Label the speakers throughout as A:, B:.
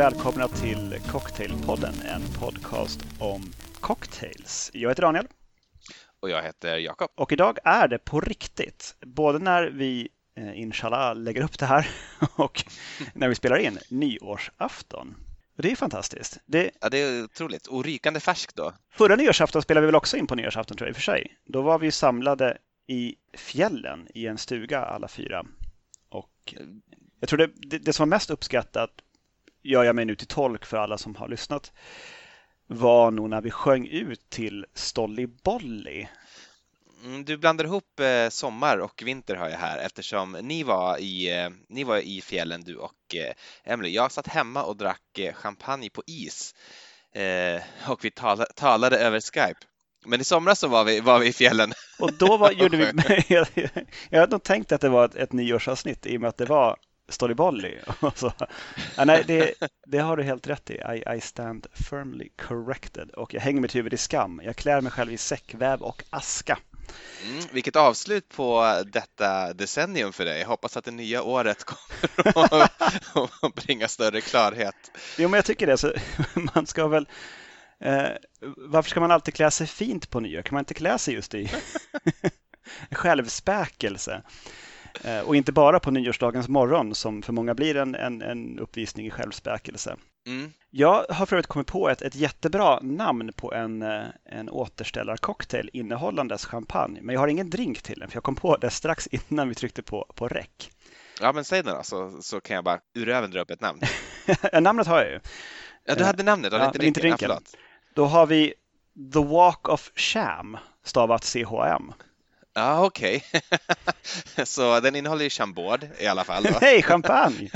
A: välkomna till Cocktailpodden, en podcast om cocktails. Jag heter Daniel.
B: Och jag heter Jakob.
A: Och idag är det på riktigt, både när vi eh, inshallah lägger upp det här och när vi spelar in nyårsafton. Och det är fantastiskt. Det...
B: Ja, det är otroligt. Och rykande färskt då.
A: Förra nyårsafton spelade vi väl också in på nyårsafton tror jag i och för sig. Då var vi samlade i fjällen i en stuga alla fyra. Och jag tror det, det, det som var mest uppskattat, gör jag mig nu till tolk för alla som har lyssnat, var nog när vi sjöng ut till Stolly Bolly.
B: Mm, du blandar ihop eh, sommar och vinter har jag här eftersom ni var i, eh, ni var i fjällen du och eh, Emily. Jag satt hemma och drack champagne på is och vi tala, talade över Skype. Men i somras så var vi, var vi i fjällen.
A: Och då var, gjorde vi, jag, jag hade nog tänkt att det var ett, ett nyårsavsnitt i och med att det var Storybolly. Så, ja, nej, det, det, har du helt rätt i. I, I, stand firmly corrected. Och jag hänger mitt huvud i skam. Jag klär mig själv i säckväv och aska.
B: Mm, vilket avslut på detta decennium för dig. Jag hoppas att det nya året kommer att bringa större klarhet.
A: Jo, men jag tycker det. Så man ska väl... Eh, varför ska man alltid klä sig fint på nyår? Kan man inte klä sig just i självspäkelse? Eh, och inte bara på nyårsdagens morgon som för många blir en, en, en uppvisning i självspäkelse. Mm. Jag har för övrigt kommit på ett, ett jättebra namn på en, eh, en återställarcocktail innehållandes champagne. Men jag har ingen drink till den för jag kom på det strax innan vi tryckte på, på rec.
B: Ja men säg det då så, så kan jag bara ur röven dra upp ett namn.
A: namnet har jag ju.
B: Ja du hade namnet, ja, inte drinken. Inte drinken. Ja,
A: Då har vi The Walk of Sham stavat CHM.
B: Ja, okej. Okay. så den innehåller ju chambord i alla fall.
A: Nej, champagne!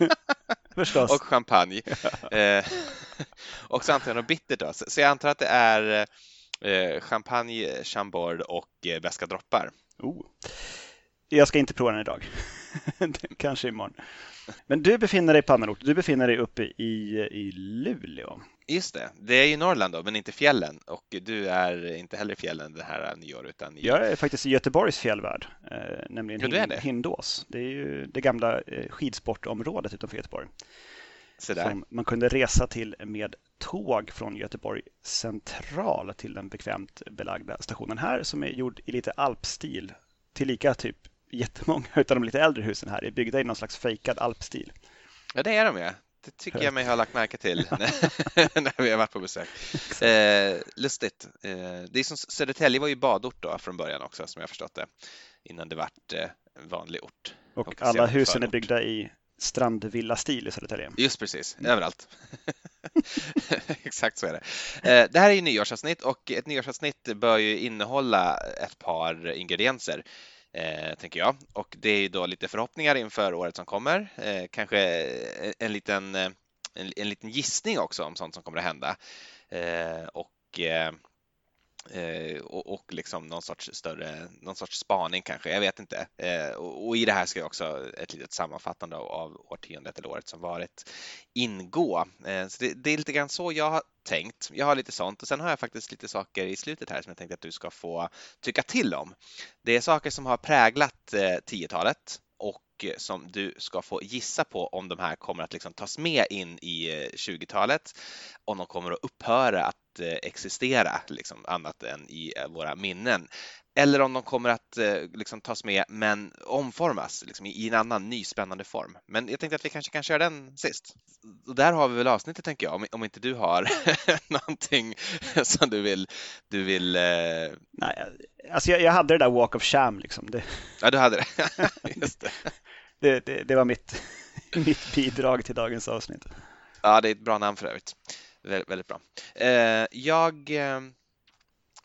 A: Förstås.
B: Och champagne. eh, och så antar jag något bittert då. Så jag antar att det är eh, champagne, chambord och eh, beska droppar.
A: Oh. Jag ska inte prova den idag. Kanske imorgon. Men du befinner dig på annan ort. Du befinner dig uppe i, i Luleå.
B: Just det, det är ju Norrland då, men inte fjällen och du är inte heller i fjällen det här nyår utan i...
A: Jag är faktiskt i Göteborgs fjällvärld, eh, nämligen ja, det. Hindås. Det är ju det gamla eh, skidsportområdet utanför Göteborg. Som man kunde resa till med tåg från Göteborg central till den bekvämt belagda stationen här som är gjord i lite alpstil. Tillika typ jättemånga av de lite äldre husen här är byggda i någon slags fejkad alpstil.
B: Ja, det är de ja. Det tycker jag mig ha lagt märke till när vi har varit på besök. Eh, lustigt. Eh, det är som, Södertälje var ju badort då från början också som jag förstått det innan det vart eh, vanlig ort.
A: Och, och alla husen förort. är byggda i strandvilla-stil i Södertälje.
B: Just precis, överallt. Exakt så är det. Eh, det här är ju nyårsavsnitt och ett nyårsavsnitt bör ju innehålla ett par ingredienser eh, tänker jag. Och det är då lite förhoppningar inför året som kommer. Eh, kanske eh, en liten, eh, en, en, liten gissning också om sånt som kommer att hända. Eh, och Eh, Eh, och, och liksom någon sorts större, någon sorts spaning kanske, jag vet inte. Eh, och, och, i det här ska också ett litet sammanfattande av, av årtiondet eller året som varit ingå. Eh, så det, det, är lite grann så jag har tänkt. Jag har lite sånt och sen har jag faktiskt lite saker i slutet här som jag tänkte att du ska få tycka till om. Det är saker som har präglat 10-talet och som du ska få gissa på om de här kommer att liksom tas med in i 20-talet, om de kommer att upphöra att Eh, existera liksom, annat än i eh, våra minnen. Eller om de kommer att eh, liksom, tas med men omformas liksom, i en annan ny spännande form. Men jag tänkte att vi kanske kan köra den sist. Och där har vi väl avsnittet tänker jag, om, om inte du har någonting som du vill... Du vill eh...
A: Nej, alltså jag, jag, hade det där Walk of Sham liksom. Det...
B: Ja, du hade det. Just det.
A: det, det, det var mitt, mitt bidrag till dagens avsnitt.
B: Ja, det är ett bra namn för övrigt. Vä väldigt bra. Eh, jag, eh,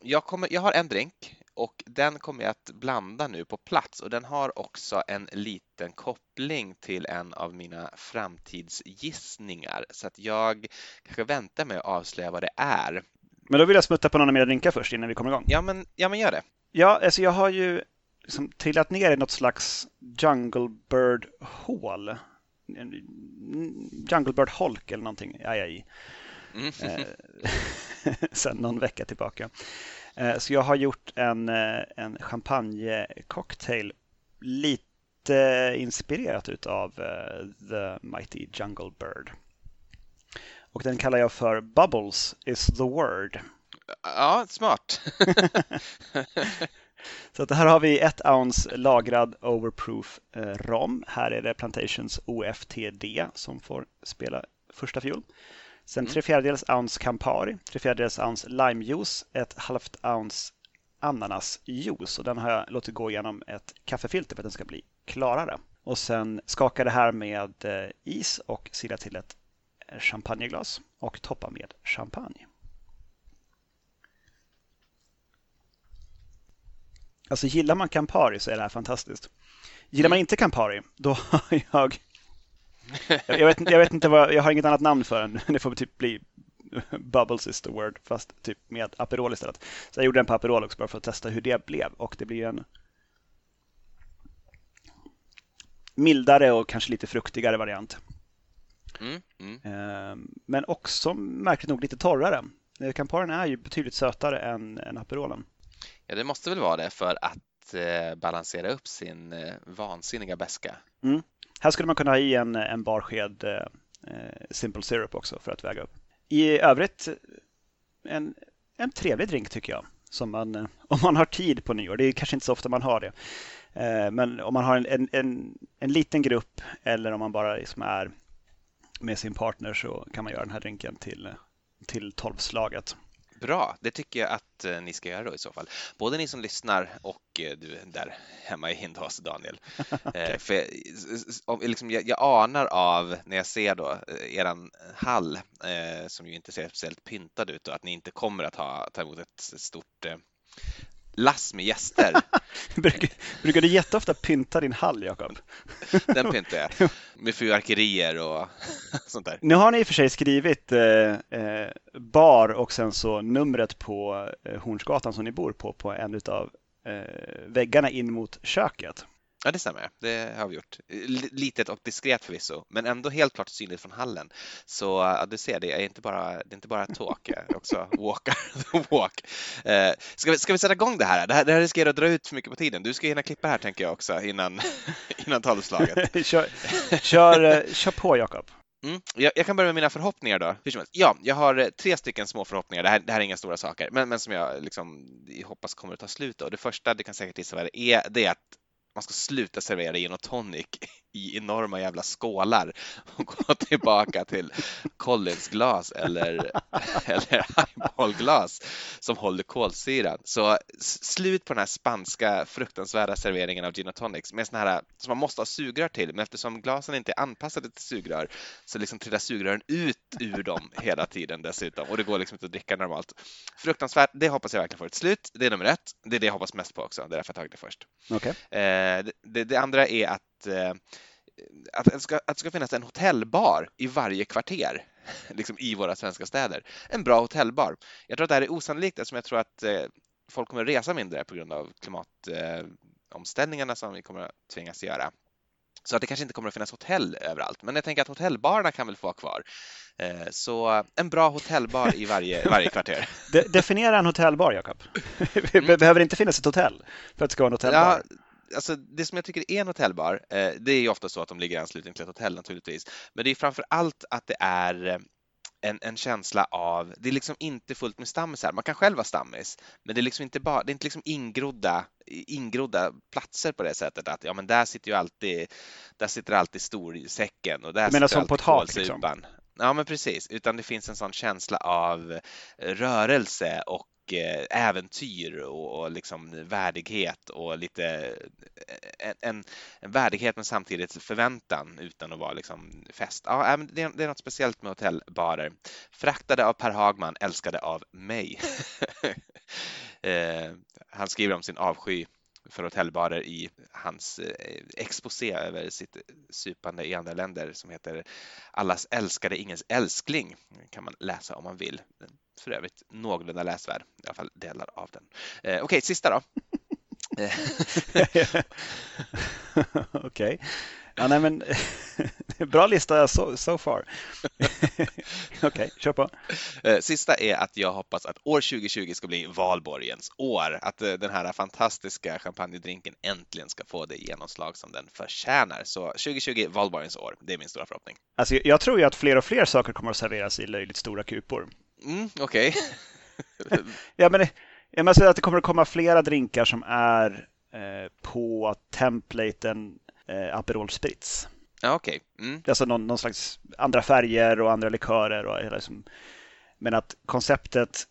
B: jag, kommer, jag har en drink och den kommer jag att blanda nu på plats och den har också en liten koppling till en av mina framtidsgissningar så att jag kanske väntar med att avslöja vad det är.
A: Men då vill jag smutta på några mer drinkar först innan vi kommer igång.
B: Ja, men, ja, men gör det.
A: Ja, alltså jag har ju liksom trillat ner i något slags Jungle Bird-hål. Jungle Bird Holk eller någonting. Aj, aj. Mm. Eh, sen någon vecka tillbaka. Eh, så jag har gjort en, eh, en champagnecocktail lite inspirerat utav The Mighty Jungle Bird. Och den kallar jag för Bubbles is the word.
B: Ja, smart.
A: Så här har vi ett ounce lagrad overproof rom. Här är det Plantations OFTD som får spela första fiol. Sen mm. tre fjärdedels ounce Campari, tre fjärdedels ounce limejuice, ett halvt ounce ananasjuice och den har jag låtit gå igenom ett kaffefilter för att den ska bli klarare. Och sen skaka det här med eh, is och sila till ett eh, champagneglas och toppa med champagne. Alltså gillar man Campari så är det här fantastiskt. Gillar man mm. inte Campari, då har jag... Jag vet, jag vet inte vad, jag har inget annat namn för den. Det får typ bli Bubbles is the word, fast typ med Aperol istället. Så jag gjorde den på Aperol också bara för att testa hur det blev och det blir en mildare och kanske lite fruktigare variant. Mm, mm. Ehm, men också märkligt nog lite torrare. Camparin är ju betydligt sötare än, än Aperolen.
B: Ja, det måste väl vara det för att eh, balansera upp sin eh, vansinniga beska.
A: Mm. Här skulle man kunna ha i en, en barsked eh, Simple Syrup också för att väga upp. I övrigt en, en trevlig drink tycker jag. Som man, eh, om man har tid på nyår, det är kanske inte så ofta man har det. Eh, men om man har en, en, en, en liten grupp eller om man bara liksom är med sin partner så kan man göra den här drinken till, till tolvslaget.
B: Bra, det tycker jag att eh, ni ska göra då i så fall. Både ni som lyssnar och eh, du där hemma i Hindås, Daniel. okay. För jag, liksom, jag, jag, anar av när jag ser då eran hall som ju inte ser speciellt pyntad ut och att ni inte kommer att ha, ta emot ett stort lass med gäster.
A: brukar, brukar du jätteofta pynta din hall, Jakob?
B: Den pyntar jag med fyrverkerier och sånt där.
A: Nu har ni i och för sig skrivit eh, eh, bar och sen så numret på eh, Hornsgatan som ni bor på, på en av eh, väggarna in mot köket.
B: Ja, det stämmer. Det har vi gjort. Litet och diskret förvisso, men ändå helt klart synligt från hallen. Så ja, du ser, det är inte bara, det är inte bara talk, det är också walker the walk. Eh, ska, vi, ska vi sätta igång det här? Det här, det här riskerar att dra ut för mycket på tiden. Du ska hinna klippa här tänker jag också innan, innan talslaget.
A: kör, kör, eh, kör på Jakob.
B: Mm. Jag, jag, kan börja med mina förhoppningar då. Ja, jag har eh, tre stycken små förhoppningar. Det här, det här är inga stora saker, men, men som jag liksom, hoppas kommer att ta slut. Och det första, du kan säkert gissa vad det är, det är att man ska sluta servera gin och tonic i enorma jävla skålar och gå tillbaka till Collinsglas eller, eller highballglas som håller kolsyran. Så slut på den här spanska fruktansvärda serveringen av gin och tonics med såna här som man måste ha sugrör till, men eftersom glasen inte är anpassade till sugrör så liksom trillar sugrören ut ur dem hela tiden dessutom och det går liksom inte att dricka normalt. Fruktansvärt, det hoppas jag verkligen får ett slut. Det är nummer ett. Det är det jag hoppas mest på också, det är därför jag tagit det först.
A: Okay.
B: Eh, det, det, andra är att eh, att det, ska, att det ska finnas en hotellbar i varje kvarter liksom i våra svenska städer. En bra hotellbar. Jag tror att det här är osannolikt eftersom jag tror att eh, folk kommer att resa mindre på grund av klimatomställningarna som vi kommer att tvingas göra. Så att det kanske inte kommer att finnas hotell överallt, men jag tänker att hotellbarerna kan väl få vara kvar. Eh, så en bra hotellbar i varje, varje kvarter.
A: De, definiera en hotellbar, Jakob. Det mm. behöver inte finnas ett hotell för att det ska vara en hotellbar. Ja,
B: alltså det som jag tycker är en hotellbar, eh, det är ju ofta så att de ligger i anslutning till ett hotell naturligtvis, men det är framför allt att det är eh, en, en, känsla av, det är liksom inte fullt med stammisar. Man kan själv vara stammis, men det är liksom inte bara, det är inte liksom ingrodda, ingrodda platser på det sättet att ja, men där sitter ju alltid, där sitter alltid storsäcken och där
A: sitter som på ett hak liksom?
B: Ja, men precis, utan det finns en sån känsla av eh, rörelse och eh, äventyr och, och liksom värdighet och lite eh, en, en, värdighet men samtidigt förväntan utan att vara liksom fest. Ja, äh, det, är, det är något speciellt med hotellbarer. Fraktade av Per Hagman, älskade av mig. Han skriver om sin avsky för hotellbarer i hans exposé över sitt supande i andra länder som heter Allas älskade, ingens älskling. kan man läsa om man vill för övrigt någorlunda läsvärd, i alla fall delar av den. Eh, Okej, okay, sista då.
A: Okej. Okay. Ja, nej men bra lista so, so far. Okej, okay, kör på.
B: Eh, sista är att jag hoppas att år 2020 ska bli valborgens år. Att eh, den här fantastiska champagnedrinken äntligen ska få det genomslag som den förtjänar. Så 2020, valborgens år, det är min stora förhoppning.
A: Alltså, jag tror ju att fler och fler saker kommer att serveras i löjligt stora kupor.
B: Mm, Okej.
A: Okay. ja, men jag menar att det kommer att komma flera drinkar som är eh, på templaten eh, Aperol Spritz.
B: Ja, okej. Okay. Mm.
A: Alltså någon, någon, slags andra färger och andra likörer. Och, liksom, men att konceptet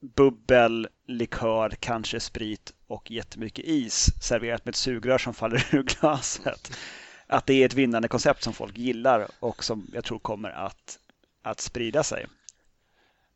A: bubbel, likör, kanske sprit och jättemycket is serverat med ett sugrör som faller ur glaset. Att det är ett vinnande koncept som folk gillar och som jag tror kommer att, att sprida sig.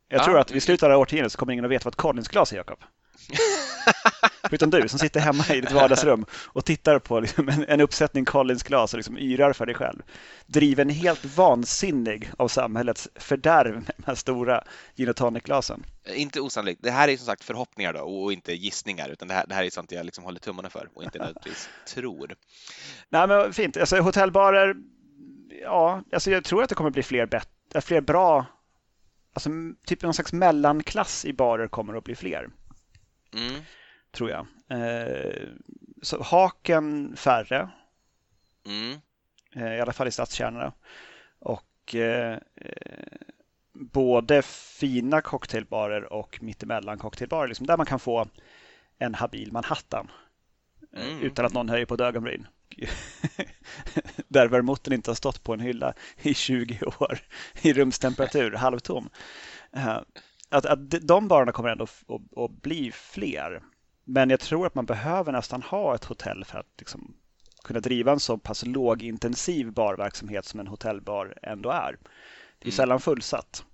A: Jag tror att vid slutet av det här årtiondet så kommer ingen att veta vad ett Collinsglas är, Jakob. Förutom du som sitter hemma i ditt vardagsrum och tittar på liksom en, en uppsättning Collins-glas och liksom yrar för dig själv. Driven helt vansinnig av samhällets fördärv med de här stora gin och tonic-glasen.
B: Inte osannolikt. Det här är som sagt förhoppningar då och inte gissningar utan det här, det här är sånt jag liksom håller tummarna för och inte nödvändigtvis tror.
A: Nej men fint. Alltså hotellbarer, ja, alltså jag tror att det kommer bli fler, fler bra Alltså typ någon slags mellanklass i barer kommer att bli fler. Mm. Tror jag. Eh, så haken färre. Mm. Eh, I alla fall i stadskärnorna. Och eh, både fina cocktailbarer och mittemellan cocktailbarer. Liksom, där man kan få en habil Manhattan. Mm. Utan att någon höjer på ett ögonbryn. där vermouten inte har stått på en hylla i 20 år i rumstemperatur, halvtom. Att, att de barerna kommer ändå att, att bli fler. Men jag tror att man behöver nästan ha ett hotell för att liksom kunna driva en så pass lågintensiv barverksamhet som en hotellbar ändå är. Det är mm. sällan fullsatt.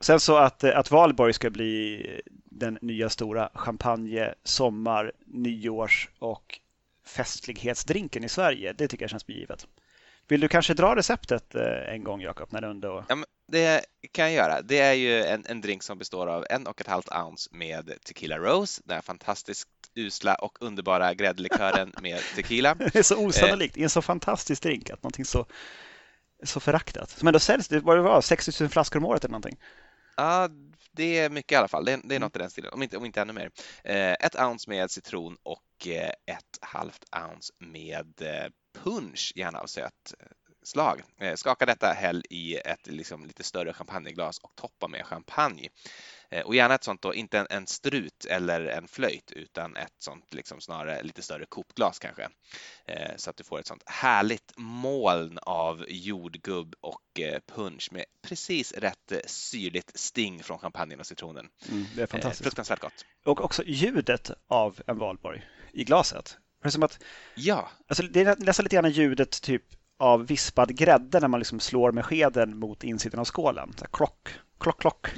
A: Sen så att, att Valborg ska bli den nya stora champagne, sommar, nyårs och festlighetsdrinken i Sverige, det tycker jag känns begivet. Vill du kanske dra receptet eh, en gång, Jakob? När du ändå...
B: ja, det kan jag göra. Det är ju en, en drink som består av en och ett halvt ounce med Tequila Rose, den fantastiskt usla och underbara gräddlikören med tequila.
A: Det är så osannolikt i en så fantastisk drink att någonting så, så föraktat. Som ändå säljs, det var, det var 60 000 flaskor om året eller någonting.
B: Ja, det är mycket i alla fall. Det är, det är något i den stilen, om inte, om inte ännu mer. Eh, ett ounce med citron och eh, ett halvt ounce med eh, punch, gärna av söt slag. Skaka detta, häll i ett liksom, lite större champagneglas och toppa med champagne. Och gärna ett sånt då, inte en, en strut eller en flöjt utan ett sånt liksom snarare lite större kopglas kanske. Så att du får ett sånt härligt moln av jordgubb och punch med precis rätt syrligt sting från champagnen och citronen.
A: Mm, det är fantastiskt.
B: Fruktansvärt gott.
A: Och också ljudet av en valborg i glaset. Det är som att,
B: ja.
A: Alltså det är nästan lite grann ljudet typ av vispad grädde när man liksom slår med skeden mot insidan av skålen. Så här, klock, klock, klock.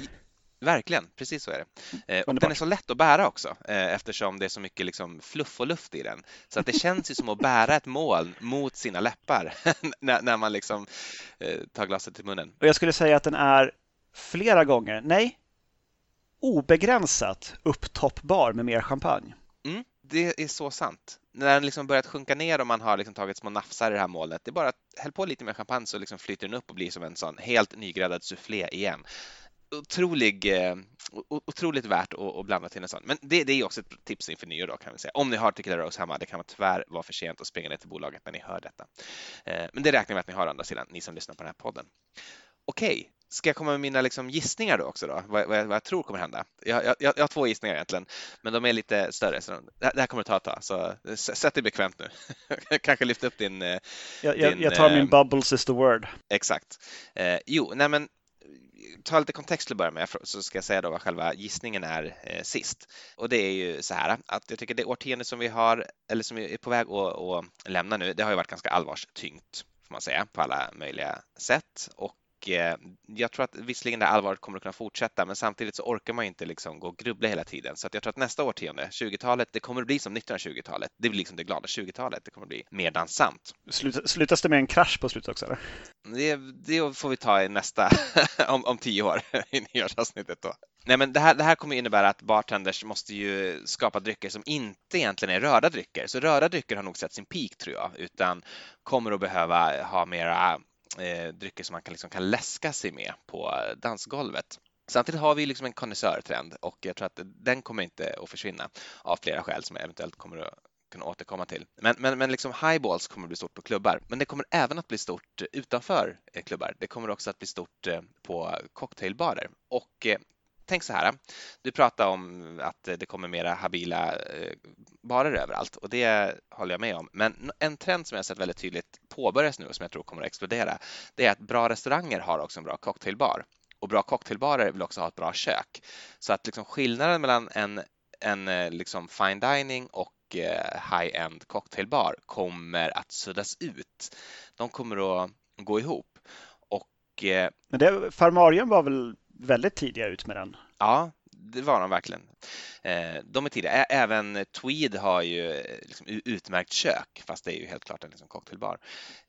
B: Verkligen, precis så är det. Eh, och den är så lätt att bära också eh, eftersom det är så mycket liksom fluff och luft i den. Så att det känns ju som att bära ett moln mot sina läppar när, när, man liksom eh, tar glaset till munnen.
A: Och jag skulle säga att den är flera gånger, nej, obegränsat upptoppbar med mer champagne.
B: Mm, det är så sant. När den liksom börjat sjunka ner och man har liksom tagit små nafsar i det här molnet, det är bara att häll på lite mer champagne så liksom flyter den upp och blir som en sån helt nygräddad soufflé igen. Otrolig, eh, otroligt värt att, blanda till en sån. Men det, det är också ett tips inför nyår då kan vi säga. Om ni har Tequila Rose hemma, det kan tyvärr vara för sent att springa ner till bolaget när ni hör detta. Eh, men det räknar vi med att ni har andra sidan, ni som lyssnar på den här podden. Okej, Ska jag komma med mina liksom gissningar då också då? Vad, vad, vad jag tror kommer hända? Jag, jag, jag, har två gissningar egentligen, men de är lite större. Så de, det här kommer att ta ett tag, så sätt dig bekvämt nu. Kanske lyft upp din...
A: Eh, jag, din, jag tar min eh, bubbles is the word.
B: Exakt. Eh, jo, nej men ta lite kontext till att börja med så ska jag säga då vad själva gissningen är eh, sist. Och det är ju så här att jag tycker det årtionde som vi har eller som vi är på väg att, att lämna nu, det har ju varit ganska allvarstyngt får man säga på alla möjliga sätt och jag tror att visserligen det allvaret kommer att kunna fortsätta, men samtidigt så orkar man inte liksom gå och grubbla hela tiden. Så att jag tror att nästa årtionde, 20-talet, det kommer att bli som 1920-talet. Det blir liksom det glada 20-talet. Det kommer att bli mer dansamt.
A: slutas det med en krasch på slutet också? Eller?
B: Det, det får vi ta i nästa, om, om tio år, i nyårsavsnittet då. Nej, men det här, det här kommer innebära att bartenders måste ju skapa drycker som inte egentligen är röda drycker. Så röda drycker har nog sett sin peak tror jag, utan kommer att behöva ha mera eh, drycker som man kan, liksom, kan läska sig med på dansgolvet. Samtidigt har vi liksom en konnässörtrend och jag tror att den kommer inte att försvinna av flera skäl som jag eventuellt kommer att kunna återkomma till. Men, men, men liksom highballs kommer att bli stort på klubbar, men det kommer även att bli stort utanför eh, klubbar. Det kommer också att bli stort eh, på cocktailbarer och eh, tänk så här. Du pratar om att det kommer mera habila eh, barer överallt och det håller jag med om. Men en trend som jag sett väldigt tydligt påbörjas nu och som jag tror kommer att explodera, det är att bra restauranger har också en bra cocktailbar och bra cocktailbarer vill också ha ett bra kök. Så att liksom skillnaden mellan en, en eh, liksom fine dining och eh, high-end cocktailbar kommer att suddas ut. De kommer att gå ihop. Och,
A: Men det, Farmarien var väl väldigt tidiga ut med den?
B: Ja, det var de verkligen. Eh, de är tidiga. Även Tweed har ju eh, liksom utmärkt kök, fast det är ju helt klart en liksom cocktailbar.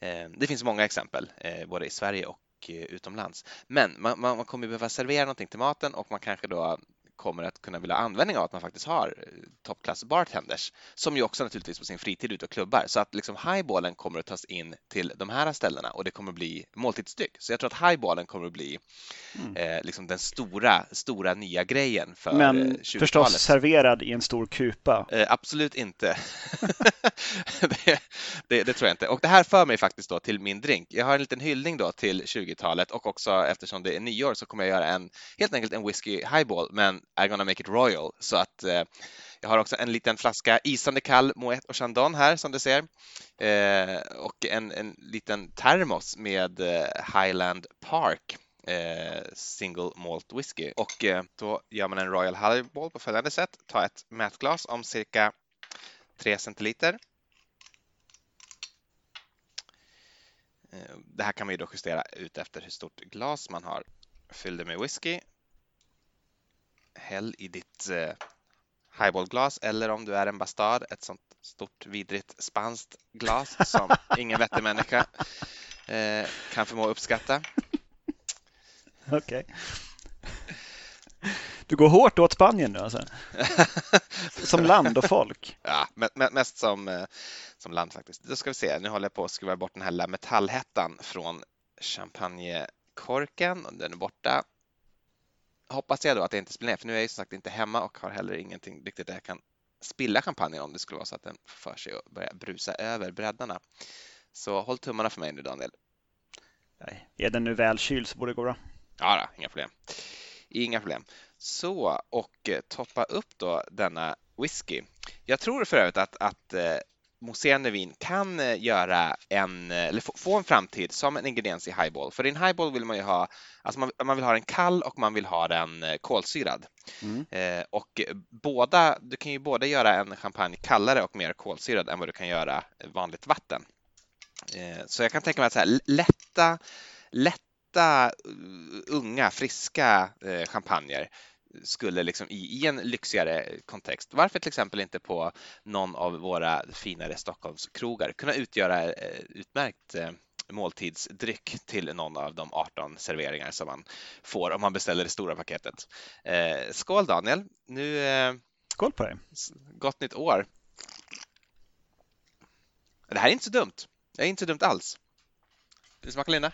B: Eh, det finns många exempel, både i Sverige och utomlands. Men man, man, kommer behöva servera någonting till maten och man kanske då kommer att kunna vilja ha användning av att man faktiskt har eh, toppklass bartenders som ju också naturligtvis på sin fritid ute och klubbar så att liksom highballen kommer att tas in till de här ställena och det kommer att bli måltidsdryck. Så jag tror att highballen kommer att bli mm. eh, liksom den stora, stora nya grejen för
A: Men eh, förstås serverad i en stor kupa?
B: Eh, absolut inte. det, det, det, tror jag inte. Och det här för mig faktiskt då till min drink. Jag har en liten hyllning då till 20-talet och också eftersom det är nyår så kommer jag göra en helt enkelt en whisky highball men I'm gonna make it royal. Så att eh, jag har också en liten flaska isande kall Moët och Chandon här som du ser eh, och en, en liten termos med eh, Highland Park eh, single malt whisky och eh, då gör man en Royal Highball på följande sätt. Ta ett mätglas om cirka 3 centiliter. Eh, det här kan man ju då justera ut efter hur stort glas man har. Fyll det med whisky häll i ditt eh, highballglas eller om du är en bastard, ett sånt stort vidrigt spanskt glas som ingen vettig människa eh, kan förmå uppskatta.
A: Okej. Okay. Du går hårt åt Spanien nu alltså? som land och folk?
B: Ja, mest som, eh, som land faktiskt. Då ska vi se, nu håller jag på att skruva bort den här metallhettan från champagnekorken. Den är borta hoppas jag då att det inte spiller ner, för nu är jag som sagt inte hemma och har heller ingenting riktigt där jag kan spilla champagnen om det skulle vara så att den för sig att börja brusa över bräddarna. Så håll tummarna för mig nu Daniel.
A: Nej, är den nu väl kyld så borde det gå bra.
B: Ja, då, inga problem. Inga problem. Så, och eh, toppa upp då denna whisky. Jag tror för övrigt att, att mousserande vin kan eh, göra en, eh, eller få en framtid som en ingrediens i highball. För i en highball vill man ju ha, alltså man, man vill ha den kall och man vill ha den eh, kolsyrad. Mm. Eh, och båda, du kan ju både göra en champagne kallare och mer kolsyrad än vad du kan göra vanligt vatten. Eh, så jag kan tänka mig att så här, lätta, lätta, unga, friska eh, champagner skulle liksom i, i, en lyxigare kontext, varför till exempel inte på någon av våra finare Stockholmskrogar kunna utgöra eh, utmärkt eh, måltidsdryck till någon av de 18 serveringar som man får om man beställer det stora paketet. Eh, skål Daniel! Nu, eh,
A: skål på dig!
B: Gott nytt år! Det här är inte så dumt. Det är inte så dumt alls. Det smakar Linda?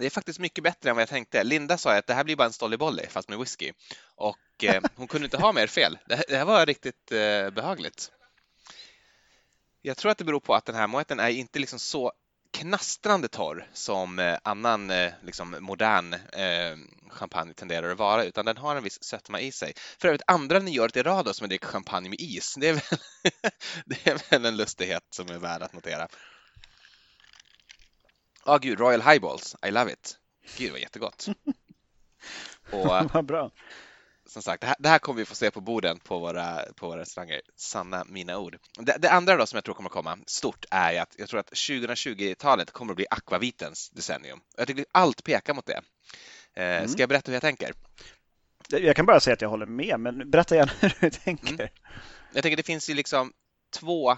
B: Det är faktiskt mycket bättre än vad jag tänkte. Linda sa att det här blir bara en Stolly Bolly fast med whisky och eh, hon kunde inte ha mer fel. Det, det här var riktigt eh, behagligt. Jag tror att det beror på att den här moeten är inte liksom så knastrande torr som eh, annan eh, liksom modern eh, champagne tenderar att vara, utan den har en viss sötma i sig. För övrigt andra nyåret i rad som jag dricker champagne med is. Det är, väl, det är väl en lustighet som är värd att notera. Ja, ah, gud, Royal Highballs. I love it. Gud, vad jättegott.
A: Och, vad bra.
B: som sagt, det här, det här, kommer vi få se på borden på våra, på våra restauranger. Sanna mina ord. Det, det, andra då som jag tror kommer komma stort är att jag tror att 2020-talet kommer att bli akvavitens decennium. Jag tycker allt pekar mot det. Eh, mm. Ska jag berätta hur jag tänker?
A: Jag kan bara säga att jag håller med, men berätta gärna hur du tänker. Mm.
B: Jag tänker det finns ju liksom två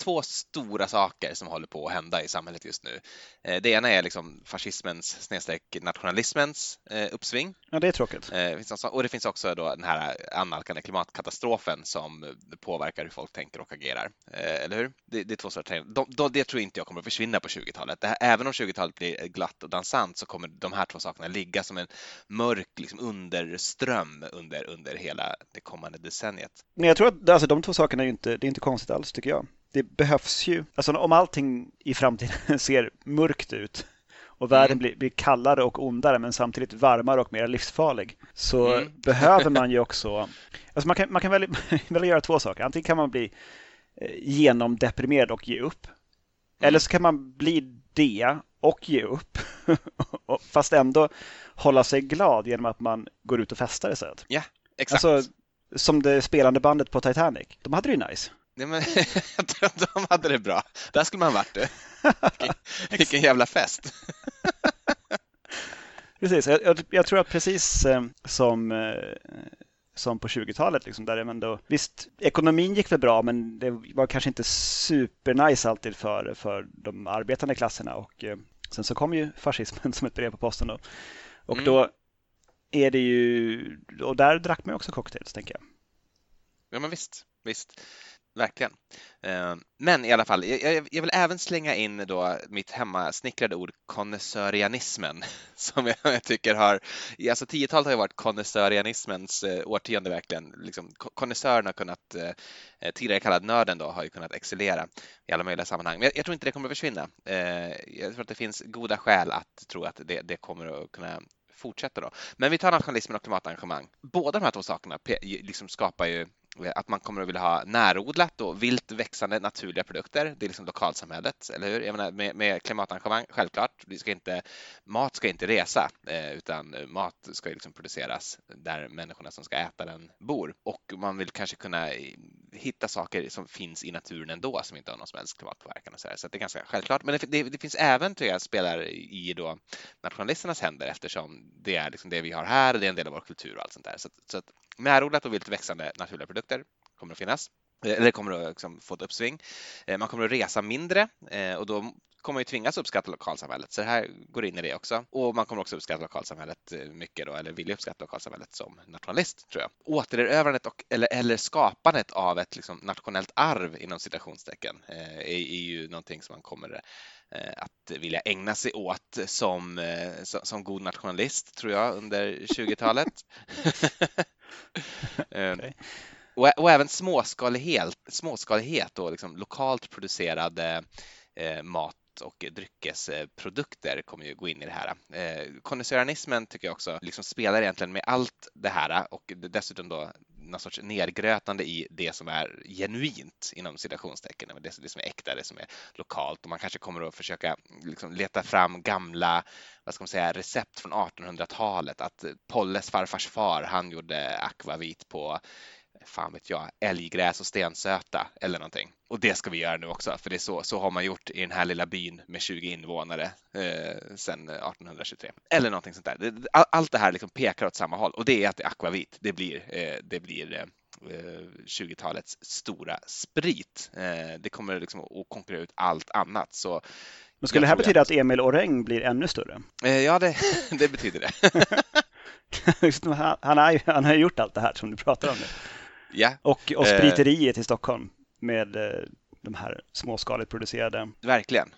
B: två stora saker som håller på att hända i samhället just nu. Eh, det ena är liksom fascismens snedstreck nationalismens eh, uppsving.
A: Ja, det är tråkigt.
B: Eh, och det finns också då den här annalkande klimatkatastrofen som påverkar hur folk tänker och agerar. Eller hur? Det, det är två sorter. De, de, det tror inte jag kommer att försvinna på 20-talet. Även om 20-talet blir glatt och dansant så kommer de här två sakerna ligga som en mörk liksom, underström under, under hela det kommande decenniet.
A: Men jag tror att alltså, de två sakerna är inte, det är inte konstigt alls tycker jag det behövs ju, alltså om allting i framtiden ser mörkt ut och världen mm. blir, blir, kallare och ondare men samtidigt varmare och mer livsfarlig så mm. behöver man ju också, alltså man kan, man kan välja, välja göra två saker. Antingen kan man bli eh, genomdeprimerad och ge upp. Mm. Eller så kan man bli det och ge upp. Fast ändå hålla sig glad genom att man går ut och festar istället.
B: Ja, exakt.
A: Alltså, som det spelande bandet på Titanic. De hade det ju nice.
B: Nej, men, de hade det bra. Där skulle man varit. Vilken, vilken jävla fest.
A: precis, jag, jag, tror att precis eh, som, eh, som på 20-talet, liksom, där ändå, visst, ekonomin gick väl bra, men det var kanske inte supernice alltid för, för de arbetande klasserna. Och eh, sen så kom ju fascismen som ett brev på posten. Då. Och mm. då är det ju, och där drack man också cocktails, tänker jag.
B: Ja, men visst, visst. Verkligen. Eh, men i alla fall, jag vill även slänga in då mitt hemmasnickrade ord konnässörianismen som jag tycker har, alltså 10-talet har ju varit konnässörianismens eh, årtionde verkligen. Liksom, konnässören har kunnat, eh, tidigare kallad nörden då, har ju kunnat excellera i alla möjliga sammanhang. Men jag tror inte det kommer att försvinna. Jag tror att det finns goda skäl att tro att det, det kommer att kunna fortsätta då. Men vi tar nationalismen och klimatengagemang. Båda de här två sakerna liksom skapar ju Eh, att man kommer att vilja ha närodlat och vilt växande naturliga produkter. Det är liksom lokalsamhället, eller hur? Jag menar, med, med klimatengagemang, självklart, vi ska inte, mat ska inte resa, eh, utan mat ska liksom produceras där människorna som ska äta den bor. Och man vill kanske kunna eh, hitta saker som finns i naturen ändå som inte har någon som helst klimatpåverkan och så, här. så det är ganska självklart. Men det, det, det finns även, tror jag, spelar i då nationalisternas händer eftersom det är liksom det vi har här och det är en del av vår kultur och allt sånt där. Så, så att närodlat och vilt växande naturliga produkter kommer att finnas eh, eller kommer att liksom få ett uppsving. Eh, man kommer att resa mindre eh, och då kommer man ju tvingas uppskatta lokalsamhället, så det här går in i det också. Och man kommer också uppskatta lokalsamhället mycket då, eller vill uppskatta lokalsamhället som nationalist, tror jag. Återerövrandet och, eller, eller skapandet av ett liksom, nationellt arv inom citationstecken är, är ju någonting som man kommer att vilja ägna sig åt som, som god nationalist, tror jag, under 20-talet. okay. och, och, även småskalighet, småskalighet och liksom lokalt producerade eh, mat och dryckesprodukter kommer ju gå in i det här. Eh, konnässöranismen tycker jag också liksom spelar egentligen med allt det här och dessutom då någon sorts nedgrötande i det som är genuint inom citationstecken, det, det som är äkta, det som är lokalt. Och man kanske kommer att försöka liksom leta fram gamla, vad ska man säga, recept från 1800-talet, att Polles farfars far, han gjorde akvavit på fan vet jag, älggräs och stensöta eller någonting. Och det ska vi göra nu också, för det är så, så har man gjort i den här lilla byn med 20 invånare eh, sedan 1823. Eller någonting sånt där. Allt det här liksom pekar åt samma håll och det är att det är akvavit. Det blir, eh, det blir eh, 20-talets stora sprit. Eh, det kommer liksom att konkurrera ut allt annat. Så
A: Men skulle det här betyda att Emil Oräng blir ännu större?
B: Eh, ja, det, det betyder det.
A: han, har, han har gjort allt det här som du pratar om nu.
B: Ja.
A: Och, och spriteriet i Stockholm med eh, de här småskaligt producerade.
B: Verkligen.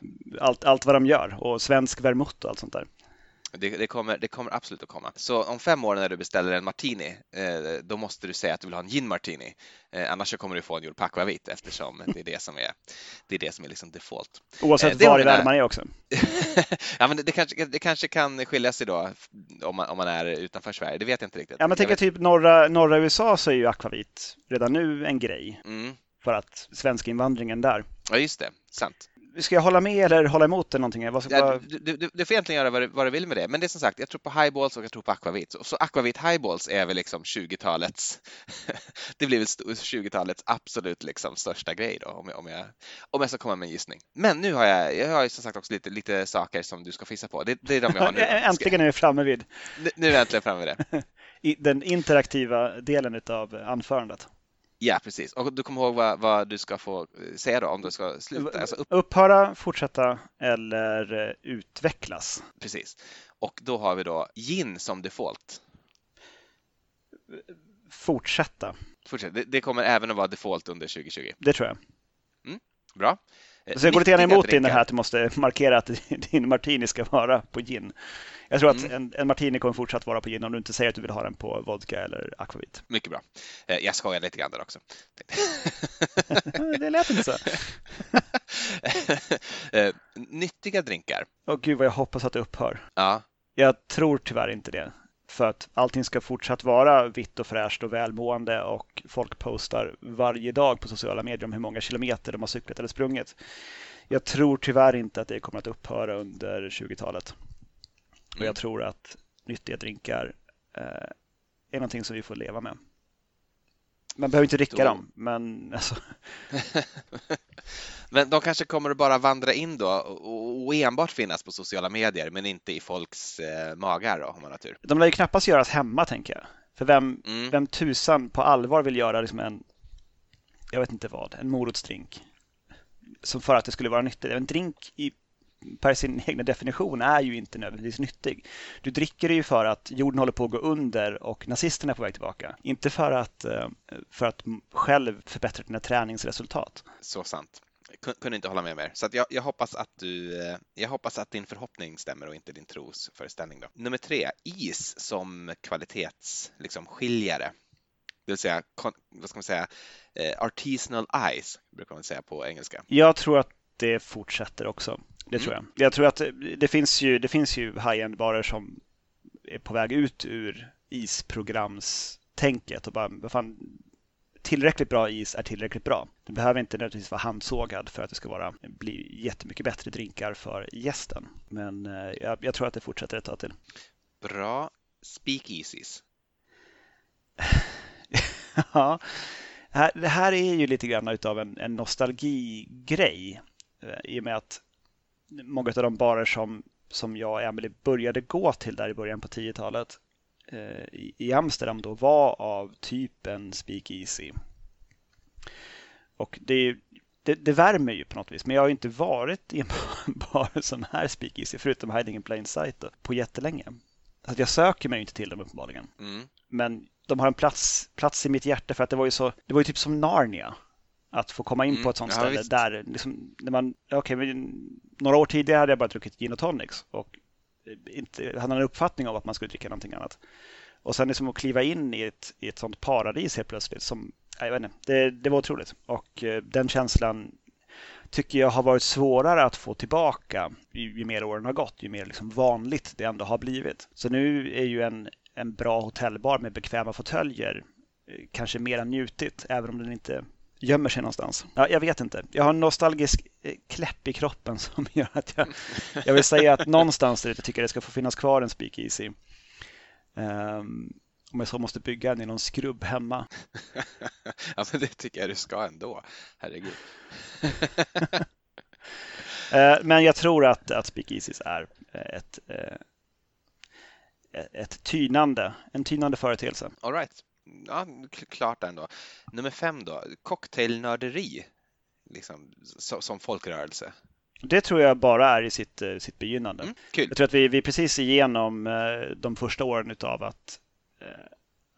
A: Allt, allt vad de gör och svensk vermouth och allt sånt där.
B: Det, det, kommer, det kommer absolut att komma. Så om fem år när du beställer en martini, eh, då måste du säga att du vill ha en gin martini. Eh, annars så kommer du få en gjord pakvavit eftersom det är det som är, det är, det som är liksom default.
A: Oavsett eh, var i världen man är också.
B: ja, men det, det, kanske, det kanske kan skilja sig då om man, om man är utanför Sverige. Det vet jag inte riktigt.
A: Ja, men tänk typ norra, norra USA så är ju akvavit redan nu en grej. Mm. För att svenska invandringen där.
B: Ja, just det. Sant
A: ska jag hålla med eller hålla emot eller någonting? Vad ska,
B: ja, du, du, du, får egentligen göra vad du, vad du vill med det, men det är som sagt, jag tror på highballs och jag tror på akvavit. Så, så akvavit highballs är väl liksom 20-talets, det blir väl 20-talets absolut liksom största grej då, om jag, om, jag, om jag ska komma med en gissning. Men nu har jag, jag har som sagt också lite, lite saker som du ska fissa på. Det, det är de jag har nu.
A: äntligen är vi framme vid.
B: Nu är vi äntligen framme vid det.
A: Den interaktiva delen av anförandet.
B: Ja, precis. Och du kommer ihåg vad, vad, du ska få säga då om du ska sluta? Alltså
A: upp... Upphöra, fortsätta eller eh, utvecklas.
B: Precis. Och då har vi då gin som default.
A: Fortsätta.
B: Fortsätta. Det, det kommer även att vara default under 2020.
A: Det tror jag.
B: Mm, bra.
A: Så jag går lite grann emot din här att du måste markera att din martini ska vara på gin. Jag tror mm. att en, en, martini kommer fortsatt vara på gin om du inte säger att du vill ha den på vodka eller akvavit.
B: Mycket bra. Eh, jag skojar lite grann där också.
A: det lät inte så.
B: Eh, nyttiga drinkar.
A: Åh gud vad jag hoppas att det upphör.
B: Ja.
A: Jag tror tyvärr inte det. För att allting ska fortsatt vara vitt och fräscht och välmående och folk postar varje dag på sociala medier om hur många kilometer de har cyklat eller sprungit. Jag tror tyvärr inte att det kommer att upphöra under 20-talet. Och jag mm. tror att nyttiga drinkar eh, är någonting som vi får leva med. Man behöver inte dricka då... dem, men alltså...
B: men de kanske kommer att bara vandra in då och enbart finnas på sociala medier, men inte i folks eh, magar då, om man har tur.
A: De lär ju knappast göras hemma, tänker jag. För vem, mm. vem tusan på allvar vill göra liksom en, jag vet inte vad, en morotsdrink? Som för att det skulle vara nyttigt. En drink i per sin egna definition är ju inte nödvändigtvis nyttig. Du dricker det ju för att jorden håller på att gå under och nazisterna är på väg tillbaka. Inte för att, eh, för att själv förbättra dina träningsresultat.
B: Så sant. Kunde inte hålla med mer. Så jag, jag, hoppas att du, eh, jag hoppas att din förhoppning stämmer och inte din trosföreställning. Då. Nummer tre, is som kvalitetsskiljare. Liksom, det vill säga, vad ska man säga, eh, artisanal ice brukar man säga på engelska.
A: Jag tror att det fortsätter också. Det tror jag. Jag tror att det finns ju, det finns ju high-end barer som är på väg ut ur isprogramstänket och bara, vad fan, tillräckligt bra is är tillräckligt bra. Det behöver inte nödvändigtvis vara handsågad för att det ska vara, bli jättemycket bättre drinkar för gästen. Men eh, jag, jag tror att det fortsätter ett tag till.
B: Bra speakeasies.
A: ja, det här är ju lite grann utav en, en nostalgigrej eh, i och med att många av de barer som, som jag och Emily började gå till där i början på 10-talet eh, i Amsterdam då var av typen speakeasy. Och det, det, det, värmer ju på något vis, men jag har inte varit i en bar som är speakeasy, förutom Hiding in Plain Sight, då, på jättelänge. Så jag söker mig inte till dem uppenbarligen. Mm. Men de har en plats, plats i mitt hjärta för att det var ju så, det var ju typ som Narnia. Att få komma in mm, på ett sånt ja, ställe visst. där, liksom, när man, okay, några år tidigare hade jag bara druckit gin och tonics och inte hade en uppfattning av att man skulle dricka någonting annat. Och sen liksom att kliva in i ett, i ett sånt paradis helt plötsligt, som, jag vet inte, det, det var otroligt. Och eh, den känslan tycker jag har varit svårare att få tillbaka ju, ju mer åren har gått, ju mer liksom vanligt det ändå har blivit. Så nu är ju en, en bra hotellbar med bekväma fåtöljer eh, kanske mer njutigt, även om den inte gömmer sig någonstans. Ja, jag vet inte. Jag har en nostalgisk eh, kläpp i kroppen som gör att jag, jag vill säga att någonstans där ute tycker jag det ska få finnas kvar en speakeasy. Um, om jag så måste bygga en i någon skrubb hemma.
B: ja, men det tycker jag du ska ändå. Herregud.
A: uh, men jag tror att, att speakeasies är ett, uh, ett tynande, en tynande företeelse.
B: All right ja, klart ändå. Nummer fem då, cocktailnörderi liksom, som folkrörelse.
A: Det tror jag bara är i sitt, eh, sitt begynnande.
B: Mm, kul.
A: Jag tror att vi, vi är precis igenom eh, de första åren utav att, eh,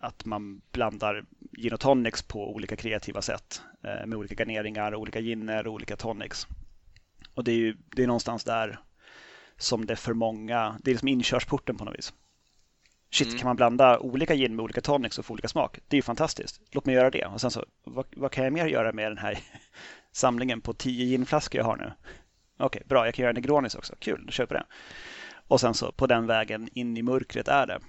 A: att man blandar gin och tonics på olika kreativa sätt med olika garneringar, olika ginner och olika tonics. Och det är ju det är någonstans där som det för många, det är liksom inkörsporten på något vis. Shit, mm. kan man blanda olika gin med olika tonics och få olika smak? Det är ju fantastiskt. Låt mig göra det. Och sen så, vad, vad kan jag mer göra med den här samlingen på tio ginflaskor jag har nu? Okej, okay, bra. Jag kan göra Negronis också. Kul, då kör på det. Och sen så på den vägen in i mörkret är det.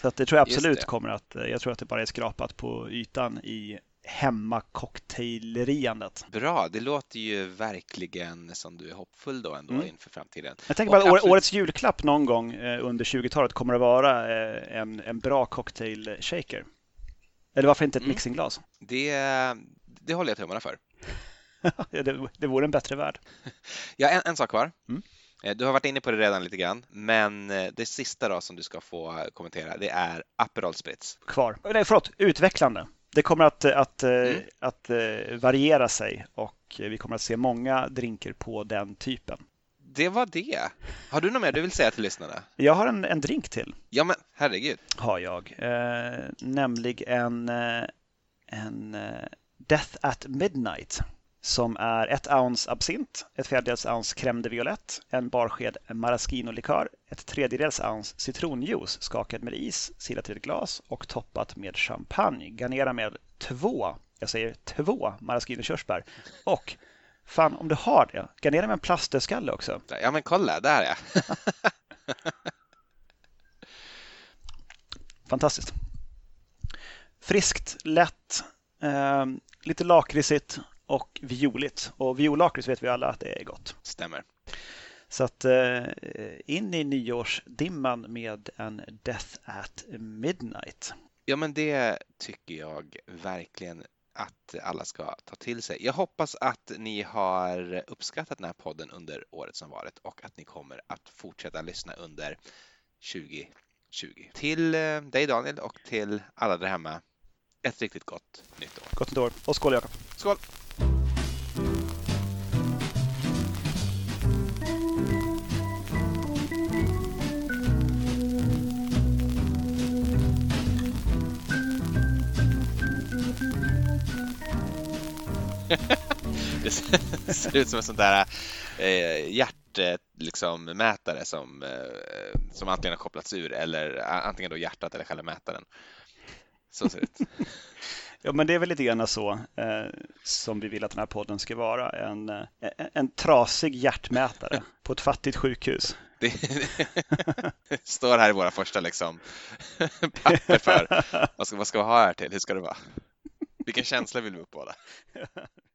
A: Så att det tror jag absolut kommer att, jag tror att det bara är skrapat på ytan i hemmacocktaileriandet.
B: Bra, det låter ju verkligen som du är hoppfull då ändå mm. inför framtiden.
A: Jag tänker bara att årets julklapp någon gång eh, under 20-talet kommer att vara eh, en, en bra cocktail shaker. Eller varför inte ett mm. mixingglas?
B: Det, det håller jag tummarna för.
A: det, det vore en bättre värld.
B: Ja, en, en sak kvar. Mm. Eh, du har varit inne på det redan lite grann, men det sista då som du ska få kommentera, det är Aperol Spritz.
A: Kvar. Nej, förlåt, utvecklande det kommer att, att, eh, mm. att, eh, variera sig och vi kommer att se många drinker på den typen.
B: Det var det. Har du något mer du vill säga till lyssnarna?
A: Jag har en, en drink till.
B: Ja, men herregud.
A: Har jag. Eh, nämligen eh, en Death at Midnight som är ett ounce absint, ett fjärdedels ounce crème de violette, en barsked maraschino-likör, ett tredjedels ounce citronjuice skakad med is, silat i ett glas och toppat med champagne. Garnera med två, jag säger två maraschino-körsbär och fan om du har det, garnera med en plasterskalle också.
B: Ja men kolla, där är jag.
A: Fantastiskt. Friskt, lätt, eh, lite lakritsigt och violigt. Och viollakrits vet vi alla att det är gott.
B: Stämmer.
A: Så att eh, in i nyårsdimman med en Death at Midnight.
B: Ja, men det tycker jag verkligen att alla ska ta till sig. Jag hoppas att ni har uppskattat den här podden under året som varit och att ni kommer att fortsätta lyssna under 2020. Till eh, dig Daniel och till alla där hemma, ett riktigt gott nytt år.
A: Gott nytt år och skål Jakob.
B: Skål! Det ser ut som en sån där eh, hjärtmätare liksom, som, eh, som antingen har kopplats ur eller antingen då hjärtat eller själva mätaren. Så ser det ut.
A: Ja, men det är väl lite grann så eh, som vi vill att den här podden ska vara. En, en, eh, en trasig hjärtmätare på ett fattigt sjukhus. Det,
B: det står här i våra första liksom, papper för vad ska, vad ska vi ha här till? Hur ska det vara? Vilken känsla vill vi uppbåda?